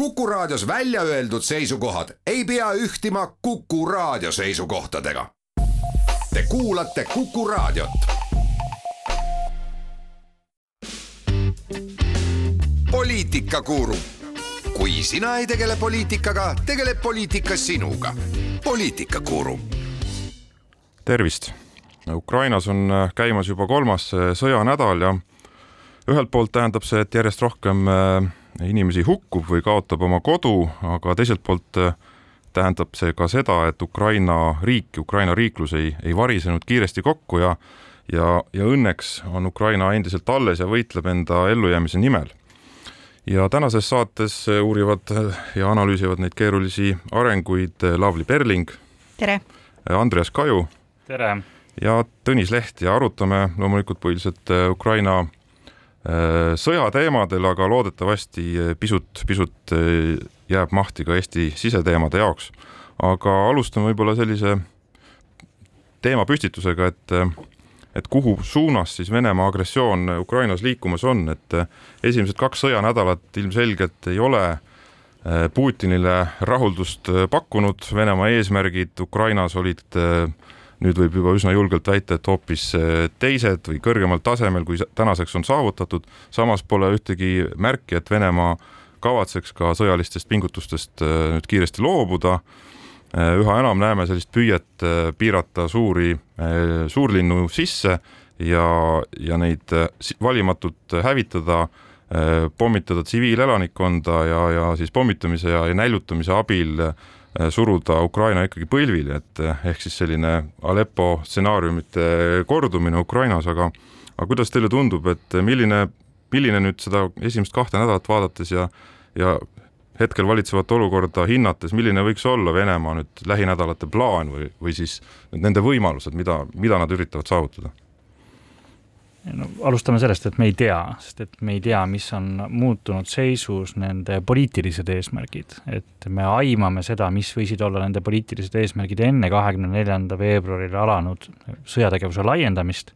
Kuku Raadios välja öeldud seisukohad ei pea ühtima Kuku Raadio seisukohtadega. Te kuulate Kuku Raadiot. poliitikakuru, kui sina ei tegele poliitikaga, tegeleb poliitika sinuga. poliitikakuru. tervist. Ukrainas on käimas juba kolmas sõjanädal ja ühelt poolt tähendab see, et järjest rohkem äh, inimesi hukkub või kaotab oma kodu, aga teiselt poolt äh, tähendab see ka seda, et Ukraina riik, Ukraina riiklus ei, ei varisenud kiiresti kokku ja ja, ja õnneks on Ukraina endiselt alles ja võitleb enda ellujäämise nimel. ja tänases saates uurivad ja analüüsivad neid keerulisi arenguid Lavly Perling. tere! Andreas Kaju. tere! ja Tõnis Leht ja arutame loomulikult põhiliselt Ukraina Äh, sõjateemadel, aga loodetavasti äh, pisut, pisut äh, jääb mahti ka Eesti siseteemade jaoks. aga alustame võib-olla sellise teemapüstitusega, et et kuhu suunas siis Venemaa agressioon Ukrainas liikumas on, et esimesed kaks sõjanädalat ilmselgelt ei ole Putinile rahuldust pakkunud, Venemaa eesmärgid Ukrainas olid äh, nüüd võib juba üsna julgelt väita, et hoopis äh, teised või kõrgemal tasemel, kui tänaseks on saavutatud, samas pole ühtegi märki, et Venemaa kavatseks ka sõjalistest pingutustest äh, nüüd kiiresti loobuda. Äh, üha enam näeme sellist püüet piirata suuri suurlinnu sisse ja, ja neid valimatult hävitada, pommitada tsiviilelanikkonda ja, ja siis pommitamise ja, ja näljutamise abil äh, suruda Ukraina ikkagi põlvili, et äh, ehk siis selline Aleppo stsenaariumite kordumine Ukrainas, aga aga kuidas teile tundub, et milline, milline nüüd seda esimest kahte nädalat vaadates ja ja hetkel valitsevat olukorda hinnates, milline võiks olla Venemaa nüüd lähinädalate plaan või, või siis nende võimalused, mida, mida nad üritavad saavutada? No alustame sellest, et me ei tea, sest et me ei tea, mis on muutunud seisus nende poliitilised eesmärgid, et me aimame seda, mis võisid olla nende poliitilised eesmärgid enne kahekümne neljanda veebruaril alanud sõjategevuse laiendamist.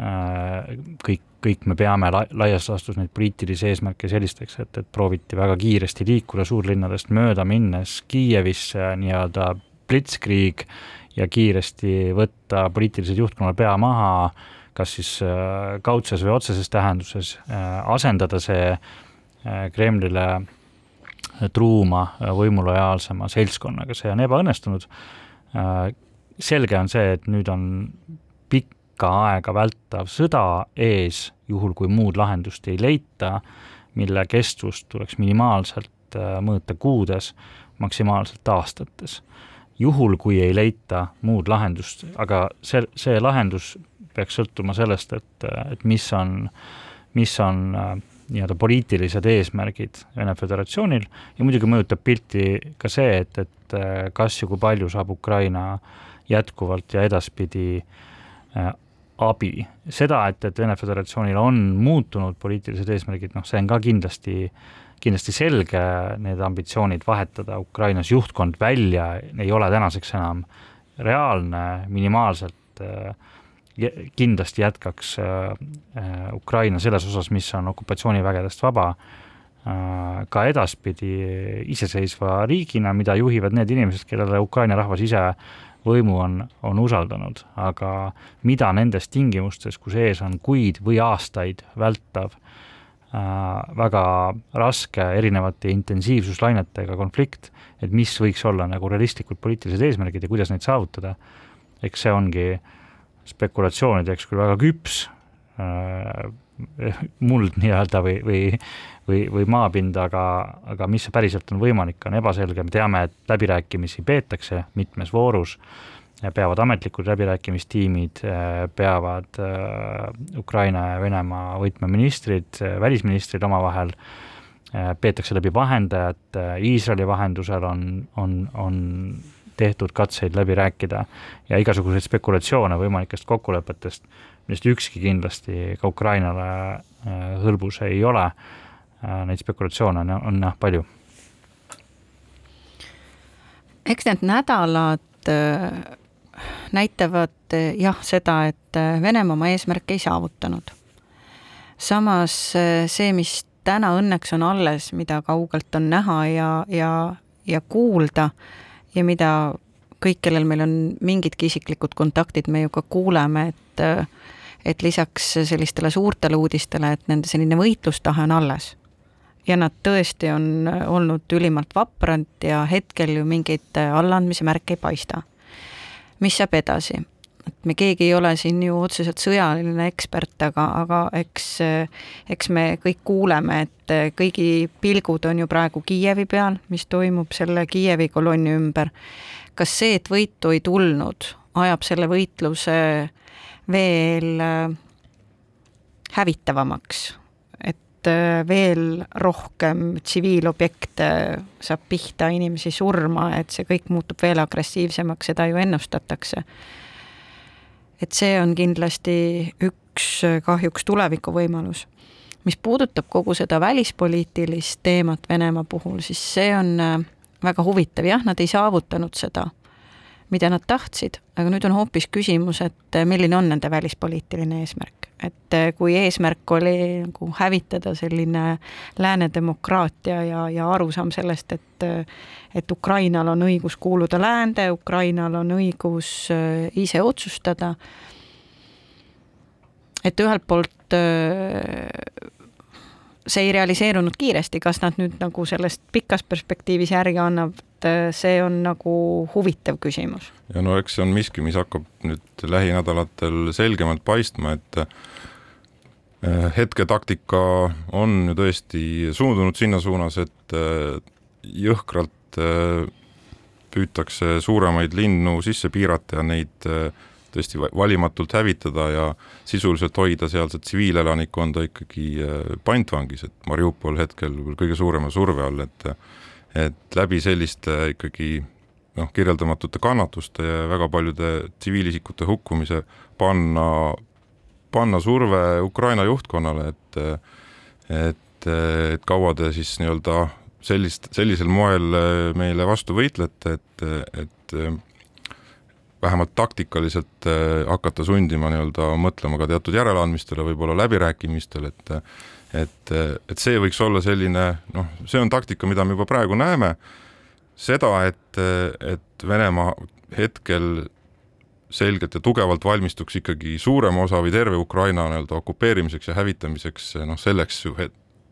Äh, kõik, kõik me peame la-, laias laastus neid poliitilisi eesmärke sellisteks, et, et prooviti väga kiiresti liikuda suurlinnadest mööda, minnes Kiievisse nii-öelda blitzkrieg ja kiiresti võtta poliitilised juhtkonnad pea maha kas siis äh, kaudses või otseses tähenduses, äh, asendada see äh, Kremlile truuma võimulojaalsema seltskonnaga, see on ebaõnnestunud. selge on see, et nüüd on pikka aega vältav sõda ees, juhul kui muud lahendust ei leita, mille kestvust tuleks minimaalselt mõõta kuudes, maksimaalselt aastates juhul, kui ei leita muud lahendust, aga see, see lahendus peaks sõltuma sellest, et, et mis on, mis on äh, nii-öelda poliitilised eesmärgid Vene Föderatsioonil ja muidugi mõjutab pilti ka see, et, et äh, kas ja kui palju saab Ukraina jätkuvalt ja edaspidi äh, abi. seda, et, et Vene Föderatsioonil on muutunud poliitilised eesmärgid, noh, see on ka kindlasti, kindlasti selge, need ambitsioonid vahetada Ukrainas juhtkond välja ei ole tänaseks enam reaalne, minimaalselt äh, kindlasti jätkaks äh, äh, Ukraina selles osas, mis on okupatsioonivägedest vaba, äh, ka edaspidi iseseisva riigina, mida juhivad need inimesed, kellele Ukraina rahvas ise võimu on, on usaldanud, aga mida nendes tingimustes, kus ees on kuid või aastaid vältav väga raske erinevate intensiivsuslainetega konflikt, et mis võiks olla nagu realistlikud poliitilised eesmärgid ja kuidas neid saavutada, eks see ongi äh, spekulatsioonideks küll väga küps äh, muld nii-öelda või, või, või, või maapind, aga, aga mis päriselt on võimalik, on ebaselge, me teame, et läbirääkimisi peetakse mitmes voorus, peavad ametlikud läbirääkimistiimid, äh, peavad äh, Ukraina ja Venemaa võtmeministrid, välisministrid omavahel, peetakse läbi vahendajad, Iisraeli vahendusel on, on, on tehtud katseid läbi rääkida ja igasuguseid spekulatsioone võimalikest kokkulepetest, millest ükski kindlasti ka Ukrainale äh, hõlbus ei ole, äh, neid spekulatsioone on, on jah palju. eks need nädalad äh, näitavad jah, seda, et Venemaa oma eesmärke ei saavutanud. samas see, mis täna õnneks on alles, mida kaugelt on näha ja, ja, ja kuulda ja mida kõik, kellel meil on mingidki isiklikud kontaktid, me ju ka kuuleme, et et lisaks sellistele suurtele uudistele, et nende selline võitlustahe on alles. ja nad tõesti on olnud ülimalt vaprad ja hetkel ju mingeid allaandmise märke ei paista. mis saab edasi? Et me keegi ei ole siin ju otseselt sõjaline ekspert, aga, aga eks, eks me kõik kuuleme, et kõigi pilgud on ju praegu Kiievi peal, mis toimub selle Kiievi kolonni ümber. kas see, et võitu ei tulnud, ajab selle võitluse veel äh, hävitavamaks, et äh, veel rohkem tsiviilobjekte saab pihta, inimesi surma, et see kõik muutub veel agressiivsemaks, seda ju ennustatakse et see on kindlasti üks äh, kahjuks tulevikuvõimalus. mis puudutab kogu seda välispoliitilist teemat Venemaa puhul, siis see on äh, väga huvitav, jah, nad ei saavutanud seda, mida nad tahtsid, aga nüüd on hoopis küsimus, et äh, milline on nende välispoliitiline eesmärk et eh, kui eesmärk oli nagu hävitada selline lääne demokraatia ja, ja arusaam sellest, et et Ukrainal on õigus kuuluda läände, Ukrainal on õigus eh, ise otsustada, et ühelt poolt eh, see ei realiseerunud kiiresti, kas nad nüüd nagu sellest pikas perspektiivis järgi annavad, see on nagu huvitav küsimus. ja no eks see on miski, mis hakkab nüüd lähinädalatel selgemalt paistma, et hetketaktika on ju tõesti suundunud sinna suunas, et äh, jõhkralt äh, püütakse suuremaid linnu sisse piirata ja neid tõesti valimatult hävitada ja sisuliselt hoida sealset tsiviilelanikkonda ikkagi pantvangis, et Mariupol hetkel kõige suurema surve all, et et läbi selliste ikkagi noh, kirjeldamatute kannatuste ja väga paljude tsiviilisikute hukkumise panna, panna surve Ukraina juhtkonnale, et et, et kaua te siis nii-öelda sellist, sellisel moel meile vastu võitlete, et, et vähemalt taktikaliselt hakata sundima nii-öelda mõtlema ka teatud järeleandmistele, võib-olla läbirääkimistel, et et, et see võiks olla selline noh, see on taktika, mida me juba praegu näeme, seda, et, et Venemaa hetkel selgelt ja tugevalt valmistuks ikkagi suurema osa või terve Ukraina nii-öelda okupeerimiseks ja hävitamiseks, noh selleks ju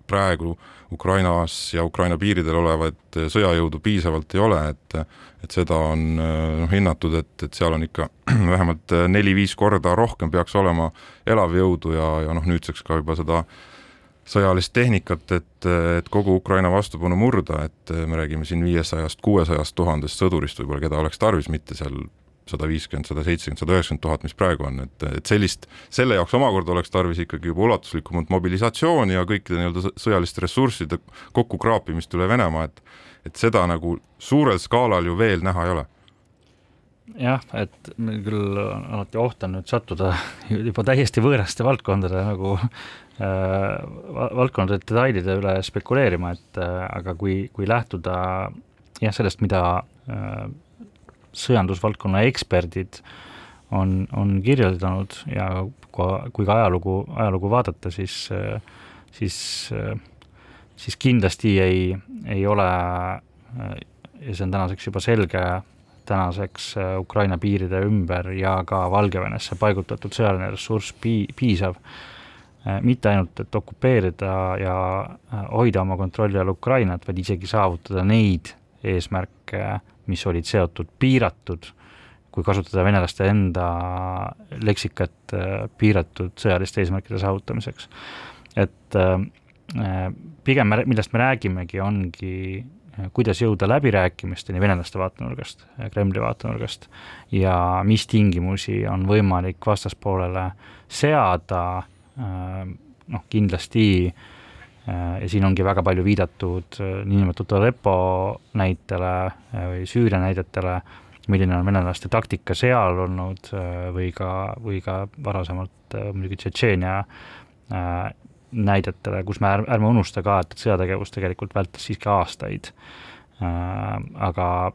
praegu Ukrainas ja Ukraina piiridel olevat sõjajõudu piisavalt ei ole, et et seda on noh hinnatud, et, et seal on ikka vähemalt neli-viis korda rohkem peaks olema elavjõudu ja, ja noh, nüüdseks ka juba seda sõjalist tehnikat, et, et kogu Ukraina vastupanu murda, et me räägime siin viiesajast, kuuesajast tuhandest sõdurist võib-olla, keda oleks tarvis, mitte seal sada viiskümmend, sada seitsekümmend, sada üheksakümmend tuhat, mis praegu on, et, et sellist, selle jaoks omakorda oleks tarvis ikkagi juba ulatuslikumat mobilisatsiooni ja kõikide nii-öelda sõjaliste ressursside kokkukraapimist üle Venemaa, et et seda nagu suurel skaalal ju veel näha ei ole. Jah, et meil küll alati oht on nüüd sattuda juba täiesti võõraste valdkondade nagu äh, valdkondade detailide üle spekuleerima, et äh, aga kui, kui lähtuda jah, sellest, mida äh, sõjandusvaldkonna eksperdid on, on kirjeldanud ja kui, ka ajalugu, ajalugu vaadata, siis siis siis kindlasti ei, ei ole ja see on tänaseks juba selge, tänaseks Ukraina piiride ümber ja ka Valgevenesse paigutatud sõjaline ressurss pii-, piisav, mitte ainult, et okupeerida ja hoida oma kontrolli all Ukrainat, vaid isegi saavutada neid eesmärke, mis olid seotud piiratud, kui kasutada venelaste enda leksikat, piiratud sõjaliste eesmärkide saavutamiseks. et pigem me, millest me räägimegi, ongi kuidas jõuda läbirääkimisteni venelaste vaatenurgast, Kremli vaatenurgast ja mis tingimusi on võimalik vastaspoolele seada, äh, noh kindlasti äh, ja siin ongi väga palju viidatud äh, niinimetatud Aleppo näitele või Süüria näidetele, milline on venelaste taktika seal olnud või ka, või ka varasemalt muidugi Tšetšeenia näidetele, kus me ärme unusta ka, et sõjategevus tegelikult vältis siiski aastaid äh,. aga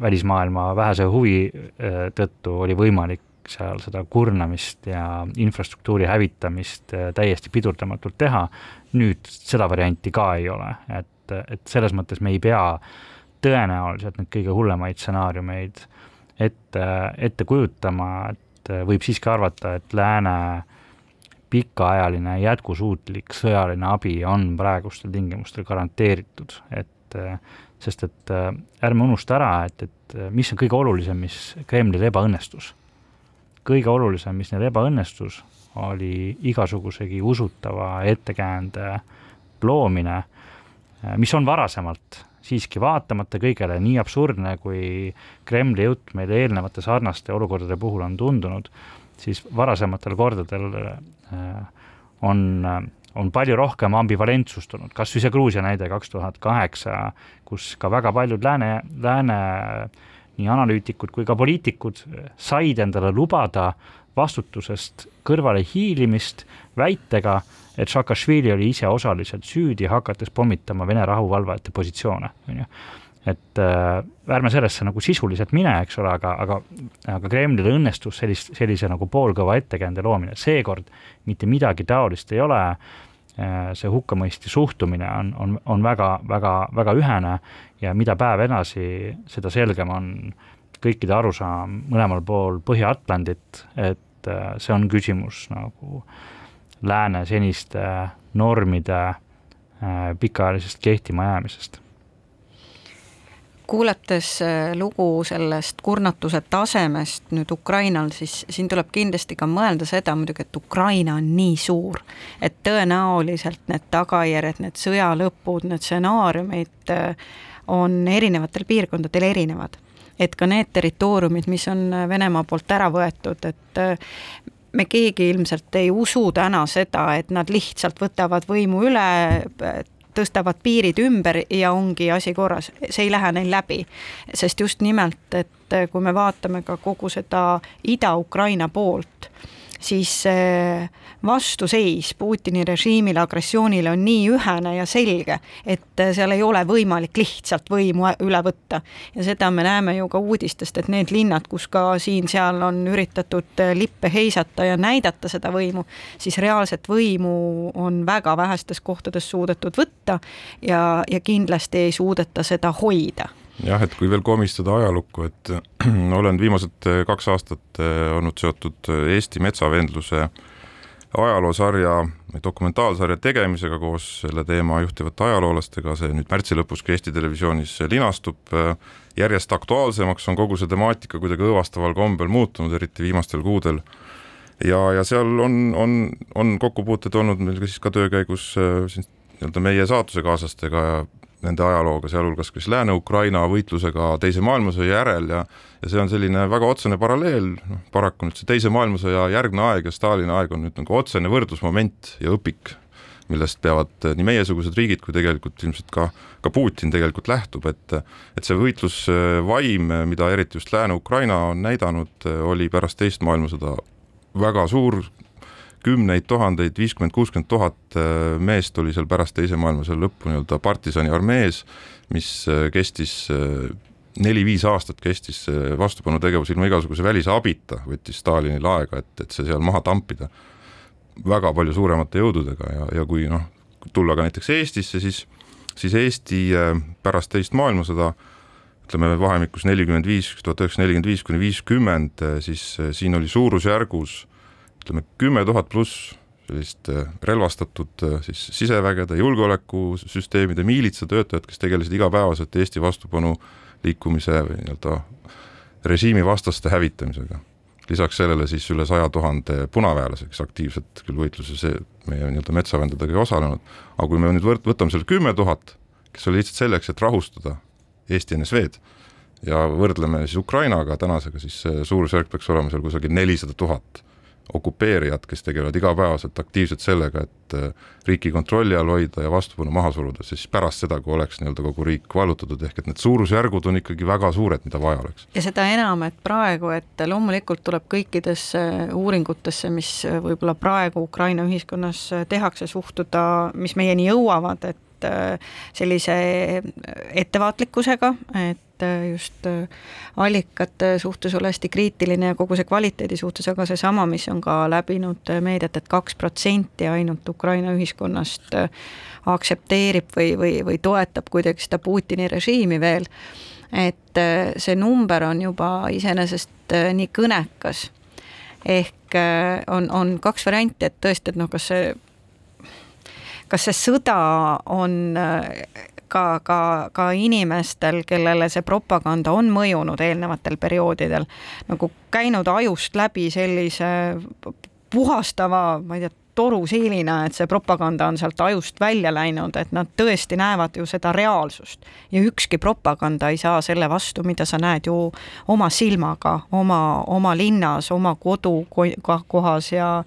välismaailma vähese huvi äh, tõttu oli võimalik seal seda kurnamist ja infrastruktuuri hävitamist täiesti pidurdamatult teha. nüüd seda varianti ka ei ole, et, et selles mõttes me ei pea tõenäoliselt neid kõige hullemaid stsenaariumeid ette, ette kujutama, et võib siiski arvata, et lääne pikaajaline jätkusuutlik sõjaline abi on praegustel tingimustel garanteeritud, et sest et ärme unusta ära, et, et mis on kõige olulisem, mis Kremlil ebaõnnestus. Kõige olulisem, mis neil ebaõnnestus, oli igasugusegi usutava ettekäände loomine, mis on varasemalt siiski vaatamata kõigele nii absurdne, kui Kremli jutt meile eelnevate sarnaste olukordade puhul on tundunud, siis varasematel kordadel äh, on, on palju rohkem ambivalentsust olnud, kas või see Gruusia näide kaks tuhat kaheksa, kus ka väga paljud lääne, lääne nii analüütikud kui ka poliitikud said endale lubada vastutusest kõrvale hiilimist väitega, et Saakašvili oli ise osaliselt süüdi, hakates pommitama Vene rahuvalvajate positsioone, on ju. et äh, ärme sellesse nagu sisuliselt mine, eks ole, aga, aga, aga Kremlil õnnestus sellist, sellise nagu poolkõva ettekäände loomine, seekord mitte midagi taolist ei ole äh,, see hukkamõisti suhtumine on, on, on väga, väga, väga ühene ja mida päev edasi, seda selgem on kõikide arusaam mõlemal pool Põhja-Atlandit, et äh, see on küsimus nagu äh, lääne seniste normide äh, pikaajalisest kehtima jäämisest kuulates äh, lugu sellest kurnatuse tasemest nüüd Ukrainal, siis siin tuleb kindlasti ka mõelda seda muidugi, et Ukraina on nii suur, et tõenäoliselt need tagajärjed, need sõja lõpud, need stsenaariumid äh, on erinevatel piirkondadel erinevad. et ka need territooriumid, mis on Venemaa poolt ära võetud, et me keegi ilmselt ei usu täna seda, et nad lihtsalt võtavad võimu üle, tõstavad piirid ümber ja ongi asi korras, see ei lähe neil läbi. sest just nimelt, et kui me vaatame ka kogu seda Ida-Ukraina poolt, siis vastuseis Putini režiimile, agressioonile on nii ühene ja selge, et seal ei ole võimalik lihtsalt võimu üle võtta. ja seda me näeme ju ka uudistest, et need linnad, kus ka siin-seal on üritatud lippe heisata ja näidata seda võimu, siis reaalset võimu on väga vähestes kohtades suudetud võtta ja, ja kindlasti ei suudeta seda hoida jah, et kui veel komistada ajalukku, et olen viimased kaks aastat olnud seotud Eesti metsavendluse ajaloosarja, dokumentaalsarja tegemisega koos selle teema juhtivate ajaloolastega, see nüüd märtsi lõpus ka Eesti Televisioonis linastub, järjest aktuaalsemaks on kogu see temaatika kuidagi õõvastaval kombel muutunud, eriti viimastel kuudel. ja, ja seal on, on, on kokkupuuted olnud meil ka siis ka töö käigus nii-öelda meie saatusekaaslastega ja nende ajalooga, sealhulgas ka siis Lääne-Ukraina võitlusega Teise maailmasõja järel ja ja see on selline väga otsene paralleel, noh paraku nüüd see Teise maailmasõja järgne aeg ja Stalini aeg on nüüd nagu otsene võrdlusmoment ja õpik, millest peavad nii meiesugused riigid kui tegelikult ilmselt ka, ka Putin tegelikult lähtub, et et see võitlusvaim, mida eriti just Lääne-Ukraina on näidanud, oli pärast teist maailmasõda väga suur, kümneid tuhandeid, viiskümmend, kuuskümmend tuhat äh, meest oli seal pärast Teise maailmasõja lõppu nii-öelda partisani armees, mis äh, kestis äh, neli-viis aastat kestis vastupanutegevus ilma igasuguse välise abita, võttis Stalinil aega, et, et see seal maha tampida väga palju suuremate jõududega ja, ja kui noh, tulla ka näiteks Eestisse, siis, siis Eesti pärast teist maailmasõda ütleme vahemikus nelikümmend viis, tuhat üheksasada nelikümmend viis kuni viiskümmend, siis siin oli suurusjärgus ütleme kümme tuhat pluss sellist äh, relvastatud äh, siis sisevägede, julgeolekusüsteemide, miilitsatöötajad, kes tegelesid igapäevaselt Eesti vastupanu liikumise või nii-öelda režiimi vastaste hävitamisega. lisaks sellele siis üle saja tuhande punaväelase, kes aktiivselt küll võitluses meie nii-öelda metsavendadega ei osalenud, aga kui me nüüd võrt-, võtame selle kümme tuhat, kes oli lihtsalt selleks, et rahustada Eesti NSV-d, ja võrdleme siis Ukrainaga tänasega, siis see suurusjärk peaks olema seal kusagil nelisada tuhat okupeerijad, kes tegelevad igapäevaselt aktiivselt sellega, et äh, riiki kontrolli all hoida ja vastupanu maha suruda, siis pärast seda, kui oleks nii-öelda kogu riik vallutatud, ehk et need suurusjärgud on ikkagi väga suured, mida vaja oleks. ja seda enam, et praegu, et loomulikult tuleb kõikidesse uuringutesse, mis võib-olla praegu Ukraina ühiskonnas tehakse, suhtuda, mis meieni jõuavad, et äh, sellise ettevaatlikkusega, et just allikate suhtes olla hästi kriitiline ja kogu see kvaliteedi suhtes, aga seesama, mis on ka läbinud meediat et, et kaks protsenti ainult Ukraina ühiskonnast aktsepteerib või, või, või toetab kuidagi seda Putini režiimi veel, et see number on juba iseenesest nii kõnekas. Ehk on, on kaks varianti, et tõesti, et noh, kas see kas see sõda on äh, ka, ka, ka inimestel, kellele see propaganda on mõjunud eelnevatel perioodidel, nagu käinud ajust läbi sellise puhastava, ma ei tea, torusiilina, et see propaganda on sealt ajust välja läinud, et nad tõesti näevad ju seda reaalsust. ja ükski propaganda ei saa selle vastu, mida sa näed ju oma silmaga, oma, oma linnas, oma kodukohas ja,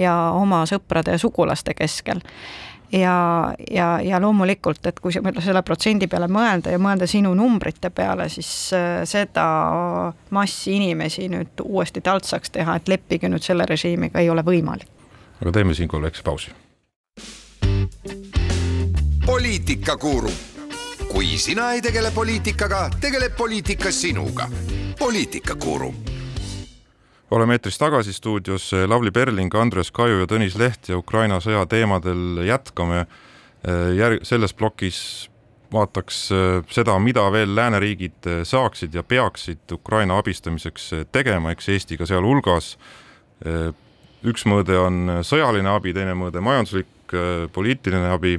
ja oma sõprade ja sugulaste keskel ja, ja, ja loomulikult, et kui selle protsendi peale mõelda ja mõelda sinu numbrite peale, siis äh, seda massi inimesi nüüd uuesti taltsaks teha, et leppige nüüd selle režiimiga, ei ole võimalik. aga teeme siinkohal väikse pausi. poliitikakuru, kui sina ei tegele poliitikaga, tegeleb poliitika sinuga. poliitikakuru oleme eetris tagasi stuudios Lavly Perling, Andres Kaju ja Tõnis Leht ja Ukraina sõja teemadel jätkame. Eh, järg-, selles plokis vaataks eh, seda, mida veel lääneriigid saaksid ja peaksid Ukraina abistamiseks tegema, eks Eesti ka sealhulgas. üks mõõde on sõjaline abi, teine mõõde majanduslik, poliitiline abi.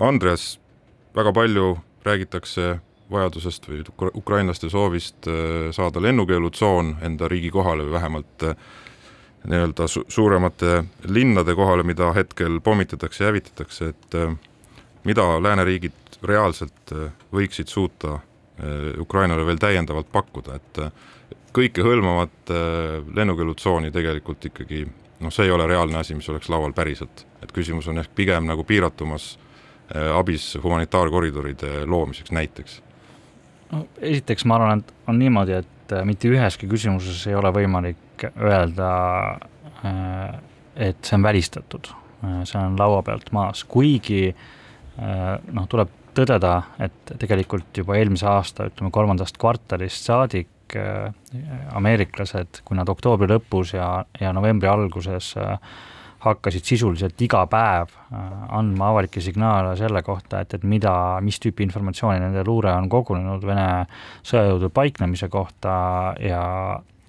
Andres, väga palju räägitakse vajadusest või ukrainlaste soovist äh, saada lennukeelutsoon enda riigi kohale või vähemalt äh, nii-öelda su suuremate linnade kohale, mida hetkel pommitatakse ja hävitatakse, et äh, mida lääneriigid reaalselt võiksid suuta Ukrainale veel täiendavalt pakkuda, et kõikehõlmavat lennukeelutsooni tegelikult ikkagi noh, see ei ole reaalne asi, mis oleks laual päriselt, et küsimus on ehk pigem nagu piiratumas abis humanitaarkoridoride loomiseks näiteks no esiteks ma arvan, et on niimoodi, et äh, mitte üheski küsimuses ei ole võimalik öelda, äh, et see on välistatud. Äh, see on laua pealt maas, kuigi noh, tuleb tõdeda, et tegelikult juba eelmise aasta, ütleme kolmandast kvartalist saadik ameeriklased, kui nad oktoobri lõpus ja, ja novembri alguses äh, hakkasid sisuliselt iga päev äh, andma avalikke signaale selle kohta, et, et mida, mis tüüpi informatsiooni nende luure on kogunenud Vene sõjajõudude paiknemise kohta ja,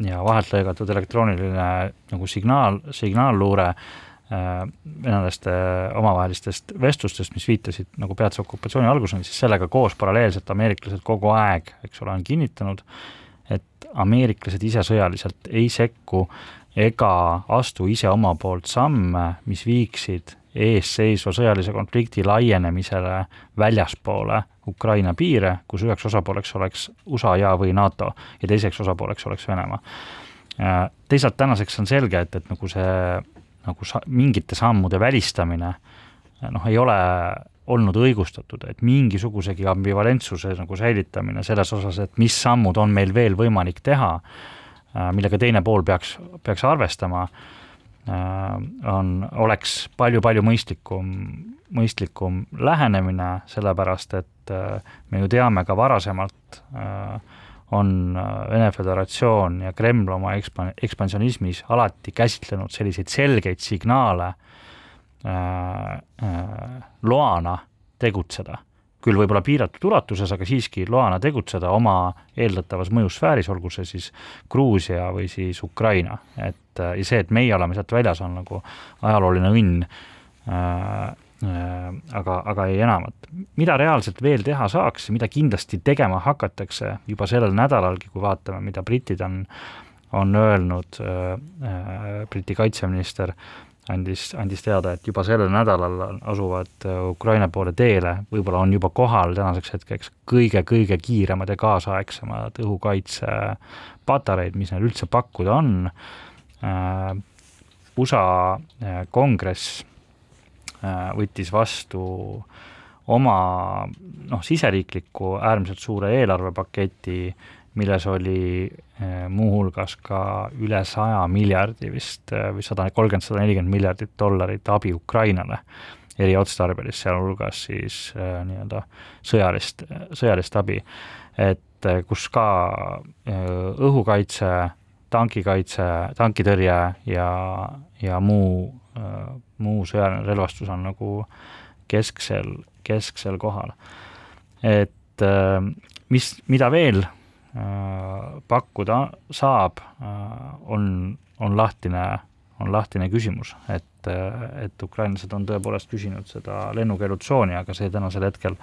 ja vahelt lõigatud elektrooniline nagu signaal, signaalluure äh, venelaste omavahelistest vestlustest, mis viitasid nagu peatse okupatsiooni alguseni, siis sellega koos paralleelselt ameeriklased kogu aeg, eks ole, on kinnitanud, et ameeriklased ise sõjaliselt ei sekku ega astu ise oma poolt samme, mis viiksid eesseisva sõjalise konflikti laienemisele väljaspoole Ukraina piire, kus üheks osapooleks oleks USA ja või NATO ja teiseks osapooleks oleks Venemaa. Teisalt tänaseks on selge, et, et nagu see nagu sa-, mingite sammude välistamine noh, ei ole olnud õigustatud, et mingisugusegi ambivalentsuse nagu säilitamine selles osas, et mis sammud on meil veel võimalik teha, Äh, millega teine pool peaks, peaks arvestama, äh, on, oleks palju-palju mõistlikum, mõistlikum lähenemine, sellepärast et äh, me ju teame ka varasemalt, on Vene Föderatsioon ja Kreml oma ekspan-, ekspansionismis alati käsitlenud selliseid selgeid signaale loana tegutseda küll võib-olla piiratud ulatuses, aga siiski loana tegutseda oma eeldatavas mõjusfääris, olgu see siis Gruusia või siis Ukraina, et äh, ja see, et meie oleme sealt väljas, on nagu ajalooline õnn äh,, äh, aga, aga ei enamat. mida reaalselt veel teha saaks, mida kindlasti tegema hakatakse juba sellel nädalalgi, kui vaatame, mida britid on, on öelnud äh,, äh, Briti kaitseminister andis, andis teada, et juba sellel nädalal asuvad äh, Ukraina poole teele, võib-olla on juba kohal tänaseks hetkeks kõige-kõige kiiremad ja kaasaegsemad õhukaitsepatareid, mis neil üldse pakkuda on. Äh, USA äh, kongress võttis vastu oma noh, siseriikliku äärmiselt suure eelarvepaketi, milles oli eh, muuhulgas ka üle saja miljardi vist eh, või sada kolmkümmend, sada nelikümmend miljardit dollarit abi Ukrainale eriotstarbelist, sealhulgas siis äh, nii-öelda sõjalist, sõjalist abi. et kus ka õhukaitse, tankikaitse, tankitõrje ja, ja muu, muu sõjaline relvastus on nagu kesksel, kesksel kohal. et mis, mida veel pakkuda saab, on, on lahtine, on lahtine küsimus, et et ukrainlased on tõepoolest küsinud seda lennukeelutsooni, aga see tänasel hetkel,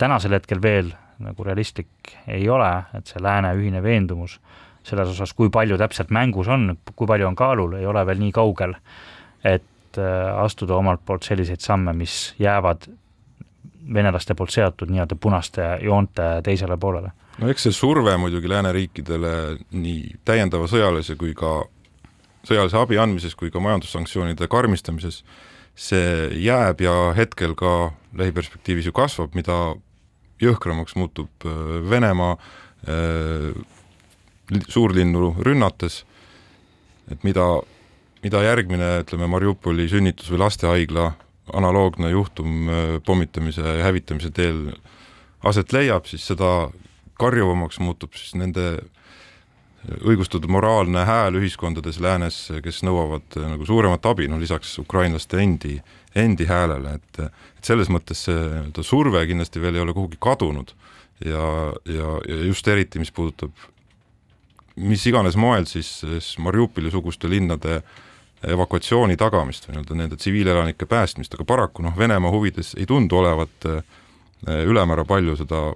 tänasel hetkel veel nagu realistlik ei ole, et see lääne ühine veendumus selles osas, kui palju täpselt mängus on, kui palju on kaalul, ei ole veel nii kaugel, et äh, astuda omalt poolt selliseid samme, mis jäävad venelaste poolt seatud nii-öelda punaste joonte teisele poolele. No eks see surve muidugi lääneriikidele nii täiendava sõjalise kui ka sõjalise abi andmises kui ka majandussanktsioonide karmistamises, see jääb ja hetkel ka lähiperspektiivis ju kasvab, mida jõhkramaks muutub äh, Venemaa äh, suurlinnu rünnates, et mida, mida järgmine, ütleme, Mariupoli sünnitus- või lastehaigla analoogne juhtum äh, pommitamise ja hävitamise teel aset leiab, siis seda karjuvamaks muutub siis nende õigustatud moraalne hääl ühiskondades läänes, kes nõuavad äh, nagu suuremat abi, noh lisaks ukrainlaste endi, endi häälele, et et selles mõttes see nii-öelda surve kindlasti veel ei ole kuhugi kadunud. Ja, ja, ja just eriti, mis puudutab mis iganes moel siis, siis Mariupoli-suguste linnade evakuatsiooni tagamist või nii-öelda nende tsiviilelanike päästmist, aga paraku noh, Venemaa huvides ei tundu olevat äh, ülemäära palju seda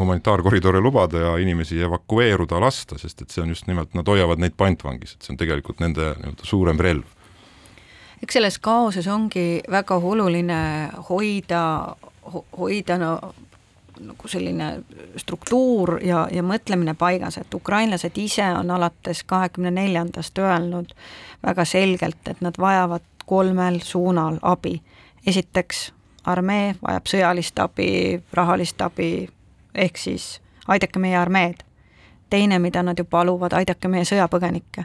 humanitaarkoridore lubada ja inimesi evakueeruda lasta, sest et see on just nimelt, nad hoiavad neid pantvangis, et see on tegelikult nende nii-öelda suurem relv. eks selles kaoses ongi väga oluline hoida ho,, hoida no nagu selline struktuur ja, ja mõtlemine paigas, et ukrainlased ise on alates kahekümne neljandast öelnud väga selgelt, et nad vajavad kolmel suunal abi. esiteks, armee vajab sõjalist abi, rahalist abi, ehk siis aidake meie armeed. teine, mida nad ju paluvad, aidake meie sõjapõgenikke.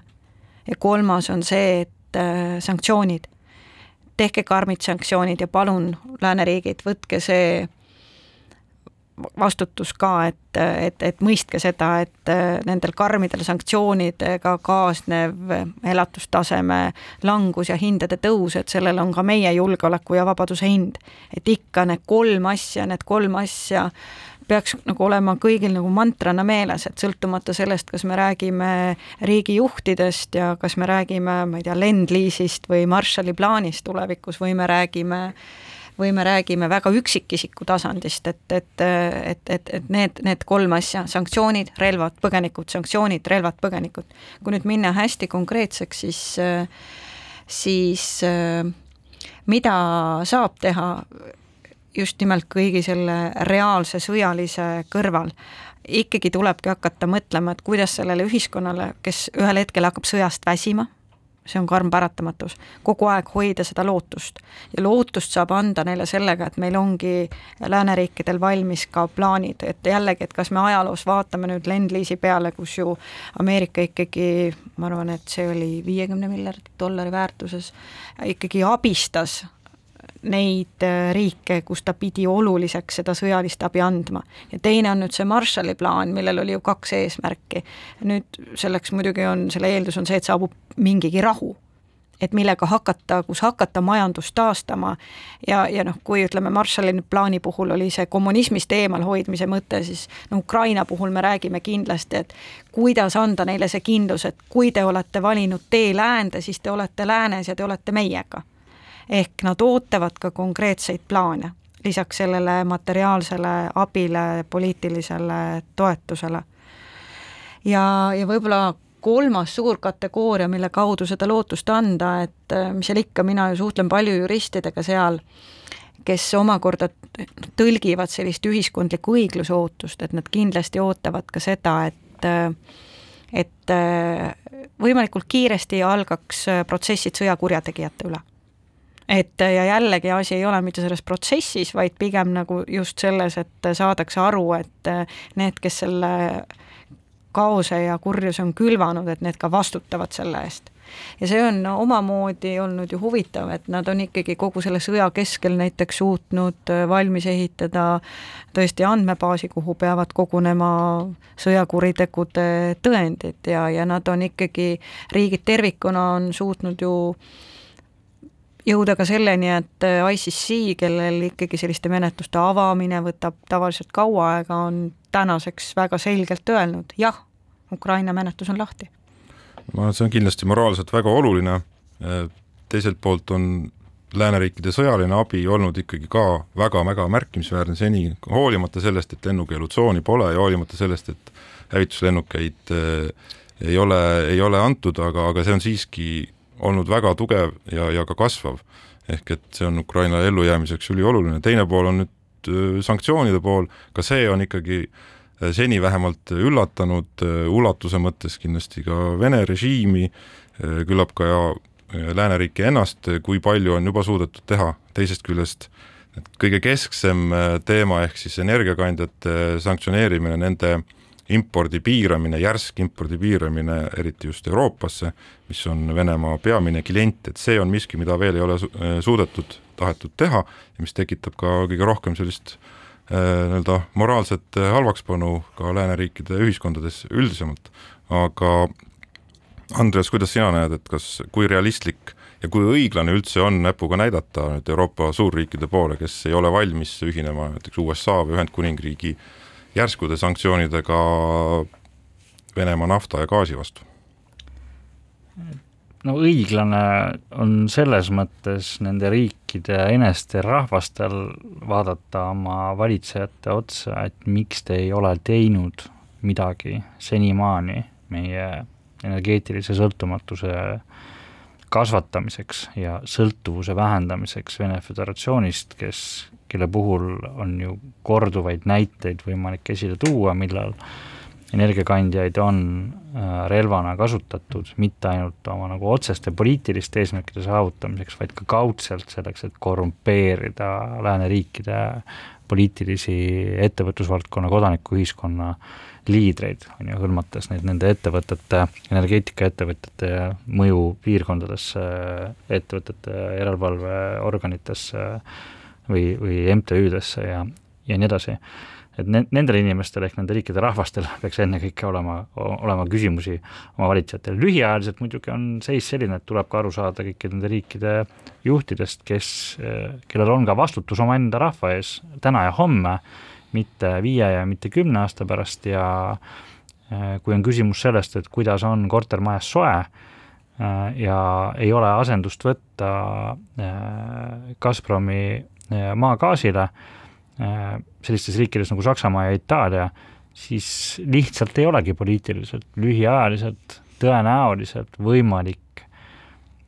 ja kolmas on see, et äh, sanktsioonid. tehke karmid sanktsioonid ja palun, lääneriigid, võtke see vastutus ka, et, et, et mõistke seda, et äh, nendel karmidel sanktsioonidega kaasnev elatustaseme langus ja hindade tõus, et sellel on ka meie julgeoleku ja vabaduse hind. et ikka need kolm asja, need kolm asja peaks nagu olema kõigil nagu mantrana meeles, et sõltumata sellest, kas me räägime riigijuhtidest ja kas me räägime, ma ei tea, Lend-Lease'ist või Marshalli plaanist tulevikus või me räägime või me räägime väga üksikisiku tasandist, et, et, et, et, et need, need kolm asja, sanktsioonid, relvad, põgenikud, sanktsioonid, relvad, põgenikud. kui nüüd minna hästi konkreetseks, siis, siis mida saab teha just nimelt kõigi selle reaalse sõjalise kõrval, ikkagi tulebki hakata mõtlema, et kuidas sellele ühiskonnale, kes ühel hetkel hakkab sõjast väsima, see on karm paratamatus, kogu aeg hoida seda lootust. ja lootust saab anda neile sellega, et meil ongi lääneriikidel valmis ka plaanid, et jällegi, et kas me ajaloos vaatame nüüd Lend-Lease'i peale, kus ju Ameerika ikkagi, ma arvan, et see oli viiekümne miljardi dollari väärtuses, ikkagi abistas neid äh, riike, kus ta pidi oluliseks seda sõjalist abi andma. ja teine on nüüd see Marshalli plaan, millel oli ju kaks eesmärki. nüüd selleks muidugi on, selle eeldus on see, et saabub mingigi rahu et millega hakata, kus hakata majandust taastama ja, ja noh, kui ütleme, Marshalli plaani puhul oli see kommunismist eemalhoidmise mõte, siis no Ukraina puhul me räägime kindlasti, et kuidas anda neile see kindlus, et kui te olete valinud tee läände, siis te olete läänes ja te olete meiega ehk nad ootavad ka konkreetseid plaane, lisaks sellele materiaalsele abile, poliitilisele toetusele. ja, ja võib-olla kolmas suur kategooria, mille kaudu seda lootust anda, et äh, mis seal ikka, mina ju suhtlen palju juristidega seal, kes omakorda tõlgivad sellist ühiskondlikku õigluse ootust, et nad kindlasti ootavad ka seda, et äh, et äh, võimalikult kiiresti algaks protsessid sõjakurjategijate üle et ja jällegi asi ei ole mitte selles protsessis, vaid pigem nagu just selles, et saadakse aru, et need, kes selle kaose ja kurjuse on külvanud, et need ka vastutavad selle eest. ja see on omamoodi olnud ju huvitav, et nad on ikkagi kogu selle sõja keskel näiteks suutnud äh, valmis ehitada tõesti andmebaasi, kuhu peavad kogunema sõjakuritegude tõendid ja, ja nad on ikkagi, riigid tervikuna on suutnud ju jõuda ka selleni, et ICC, kellel ikkagi selliste menetluste avamine võtab tavaliselt kaua aega, on tänaseks väga selgelt öelnud, jah, Ukraina menetlus on lahti. ma arvan, et see on kindlasti moraalselt väga oluline, teiselt poolt on lääneriikide sõjaline abi olnud ikkagi ka väga-väga märkimisväärne seni, hoolimata sellest, et lennukeelutsooni pole ja hoolimata sellest, et hävituslennukeid äh, ei ole, ei ole antud, aga, aga see on siiski olnud väga tugev ja, ja ka kasvav. ehk et see on Ukraina ellujäämiseks ülioluline, teine pool on nüüd äh, sanktsioonide pool, ka see on ikkagi äh, seni vähemalt üllatanud ulatuse mõttes kindlasti ka Vene režiimi, küllap ka lääneriiki ennast, kui palju on juba suudetud teha, teisest küljest et kõige kesksem äh, teema ehk siis energiakandjate sanktsioneerimine, nende impordi piiramine, järsk impordi piiramine, eriti just Euroopasse, mis on Venemaa peamine klient, et see on miski, mida veel ei ole äh, suudetud, tahetud teha ja mis tekitab ka kõige rohkem sellist äh, nii-öelda moraalset halvakspanu ka lääneriikide ühiskondades üldisemalt. aga Andres, kuidas sina näed, et kas, kui realistlik ja kui õiglane üldse on näpuga näidata nüüd Euroopa suurriikide poole, kes ei ole valmis ühinema näiteks USA või Ühendkuningriigi järskude sanktsioonidega Venemaa nafta ja gaasi vastu? no õiglane on selles mõttes nende riikide eneste rahvastel vaadata oma valitsejate otsa, et miks te ei ole teinud midagi senimaani meie energeetilise sõltumatuse kasvatamiseks ja sõltuvuse vähendamiseks Vene Föderatsioonist, kes, kelle puhul on ju korduvaid näiteid võimalik esile tuua, millal energiakandjaid on äh, relvana kasutatud mitte ainult oma nagu otseste poliitiliste eesmärkide saavutamiseks, vaid ka kaudselt selleks, et korrumpeerida lääneriikide poliitilisi ettevõtlusvaldkonna, kodanikuühiskonna liidreid, on ju, hõlmates neid nende ettevõtete, energeetikaettevõtete mõju piirkondadesse, ettevõtete järelevalveorganitesse või, või MTÜ-desse ja, ja nii edasi. et ne-, nendel inimestel ehk nende riikide rahvastel peaks ennekõike olema, olema küsimusi oma valitsejatele, lühiajaliselt muidugi on seis selline, et tuleb ka aru saada kõikide nende riikide juhtidest, kes, kellel on ka vastutus omaenda rahva ees täna ja homme, mitte viie ja mitte kümne aasta pärast ja äh, kui on küsimus sellest, et kuidas on kortermajas soe äh, ja ei ole asendust võtta äh, Gazpromi maagaasile, sellistes riikides nagu Saksamaa ja Itaalia, siis lihtsalt ei olegi poliitiliselt lühiajaliselt tõenäoliselt võimalik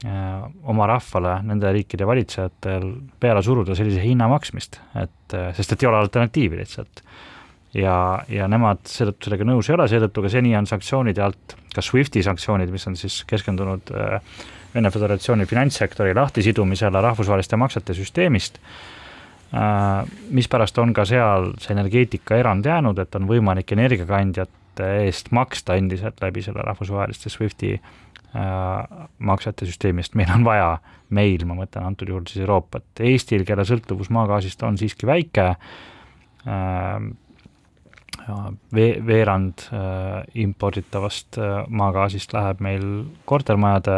Äh, oma rahvale, nende riikide valitsejatel peale suruda sellise hinna maksmist, et äh, sest et ei ole alternatiivi lihtsalt. ja, ja nemad seetõttu sellega nõus ei ole, seetõttu ka seni on sanktsioonide alt, ka SWIFTi sanktsioonid, mis on siis keskendunud äh, Vene Föderatsiooni finantssektori lahtisidumisele rahvusvaheliste maksete süsteemist, mispärast on ka seal see energeetikaerand jäänud, et on võimalik energiakandjate eest maksta endiselt läbi selle rahvusvaheliste SWIFTi Äh, maksete süsteemist, meil on vaja, meil, ma mõtlen antud juhul siis Euroopat, Eestil, kelle sõltuvus maagaasist on siiski väike, äh, vee-, veerand äh, imporditavast maagaasist läheb meil kortermajade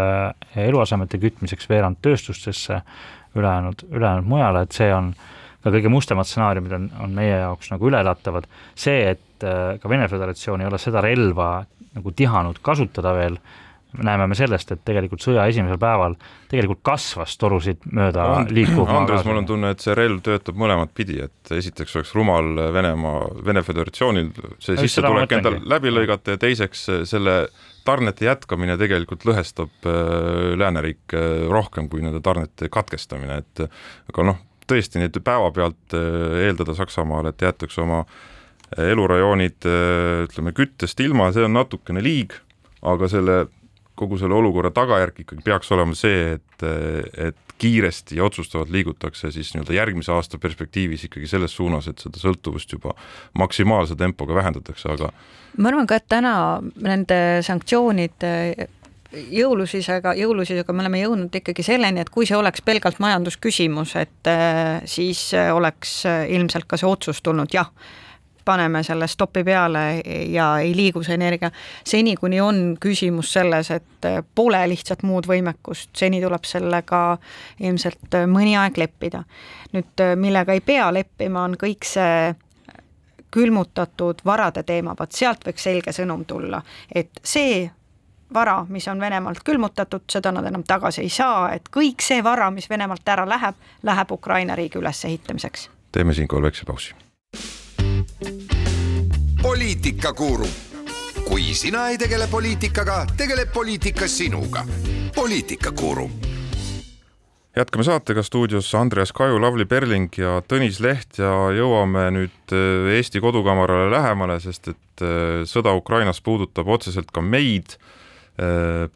ja eluasemete kütmiseks, veerand tööstustesse, ülejäänud, ülejäänud mujale, et see on ka kõige mustemad stsenaariumid on, on meie jaoks nagu ületatavad. see, et ka Vene Föderatsioon ei ole seda relva nagu tihanud kasutada veel, näeme me sellest, et tegelikult sõja esimesel päeval tegelikult kasvas torusid mööda And, liikuv Andres, mul on tunne, et see relv töötab mõlemat pidi, et esiteks oleks rumal Venemaa, Vene Föderatsioonil see sissetulek endal läbi lõigata ja teiseks selle tarnete jätkamine tegelikult lõhestab äh, lääneriike äh, rohkem kui nende tarnete katkestamine, et aga noh, tõesti nüüd päevapealt eeldada Saksamaal, et jäetakse oma elurajoonid ütleme küttest ilma, see on natukene liig, aga selle kogu selle olukorra tagajärg ikkagi peaks olema see, et, et kiiresti ja otsustavalt liigutakse siis nii-öelda järgmise aasta perspektiivis ikkagi selles suunas, et seda sõltuvust juba maksimaalse tempoga vähendatakse, aga ma arvan ka, et täna nende sanktsioonide jõulususega, jõulususega me oleme jõudnud ikkagi selleni, et kui see oleks pelgalt majandusküsimus, et äh, siis oleks ilmselt ka see otsus tulnud, jah, paneme selle stopi peale ja ei liigu see energia. seni, kuni on küsimus selles, et pole lihtsalt muud võimekust, seni tuleb sellega ilmselt mõni aeg leppida. nüüd millega ei pea leppima, on kõik see külmutatud varade teema, vot sealt võiks selge sõnum tulla, et see vara, mis on Venemaalt külmutatud, seda nad enam tagasi ei saa, et kõik see vara, mis Venemaalt ära läheb, läheb Ukraina riigi ülesehitamiseks. teeme siinkohal väikse pausi. Poliitikakuru, kui sina ei tegele poliitikaga, tegeleb poliitika sinuga. poliitikakuru jätkame saatega stuudios Andreas Kaju, Lavly Perling ja Tõnis Leht ja jõuame nüüd äh, Eesti kodukamarale lähemale, sest et äh, sõda Ukrainas puudutab otseselt ka meid Äh,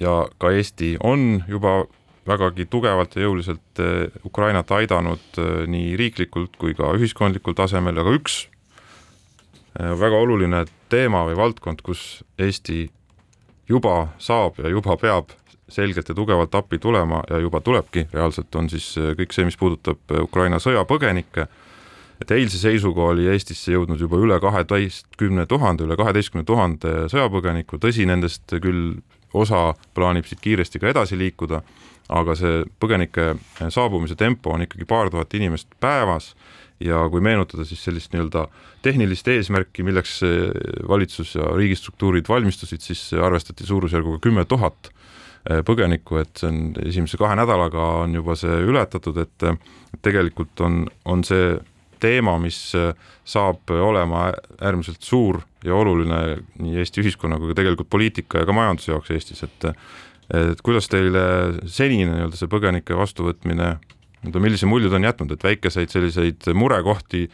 ja ka Eesti on juba vägagi tugevalt ja jõuliselt äh, Ukrainat aidanud äh, nii riiklikult kui ka ühiskondlikul tasemel, aga üks väga oluline teema või valdkond, kus Eesti juba saab ja juba peab selgelt ja tugevalt appi tulema ja juba tulebki reaalselt, on siis kõik see, mis puudutab Ukraina sõjapõgenikke. Et eilse seisuga oli Eestisse jõudnud juba üle kaheteistkümne tuhande, üle kaheteistkümne tuhande sõjapõgeniku, tõsi, nendest küll osa plaanib siit kiiresti ka edasi liikuda, aga see põgenike saabumise tempo on ikkagi paar tuhat inimest päevas ja kui meenutada siis sellist nii-öelda tehnilist eesmärki, milleks valitsus ja riigistruktuurid valmistusid, siis arvestati suurusjärguga kümme tuhat põgenikku, et see on esimese kahe nädalaga on juba see ületatud, et tegelikult on, on see teema, mis äh, saab olema äärmiselt suur ja oluline nii Eesti ühiskonna kui ka tegelikult poliitika ja ka majanduse jaoks Eestis, et et kuidas teile senine nii-öelda see põgenike vastuvõtmine, nii-öelda millise mulje ta on jätnud, et väikeseid selliseid murekohti,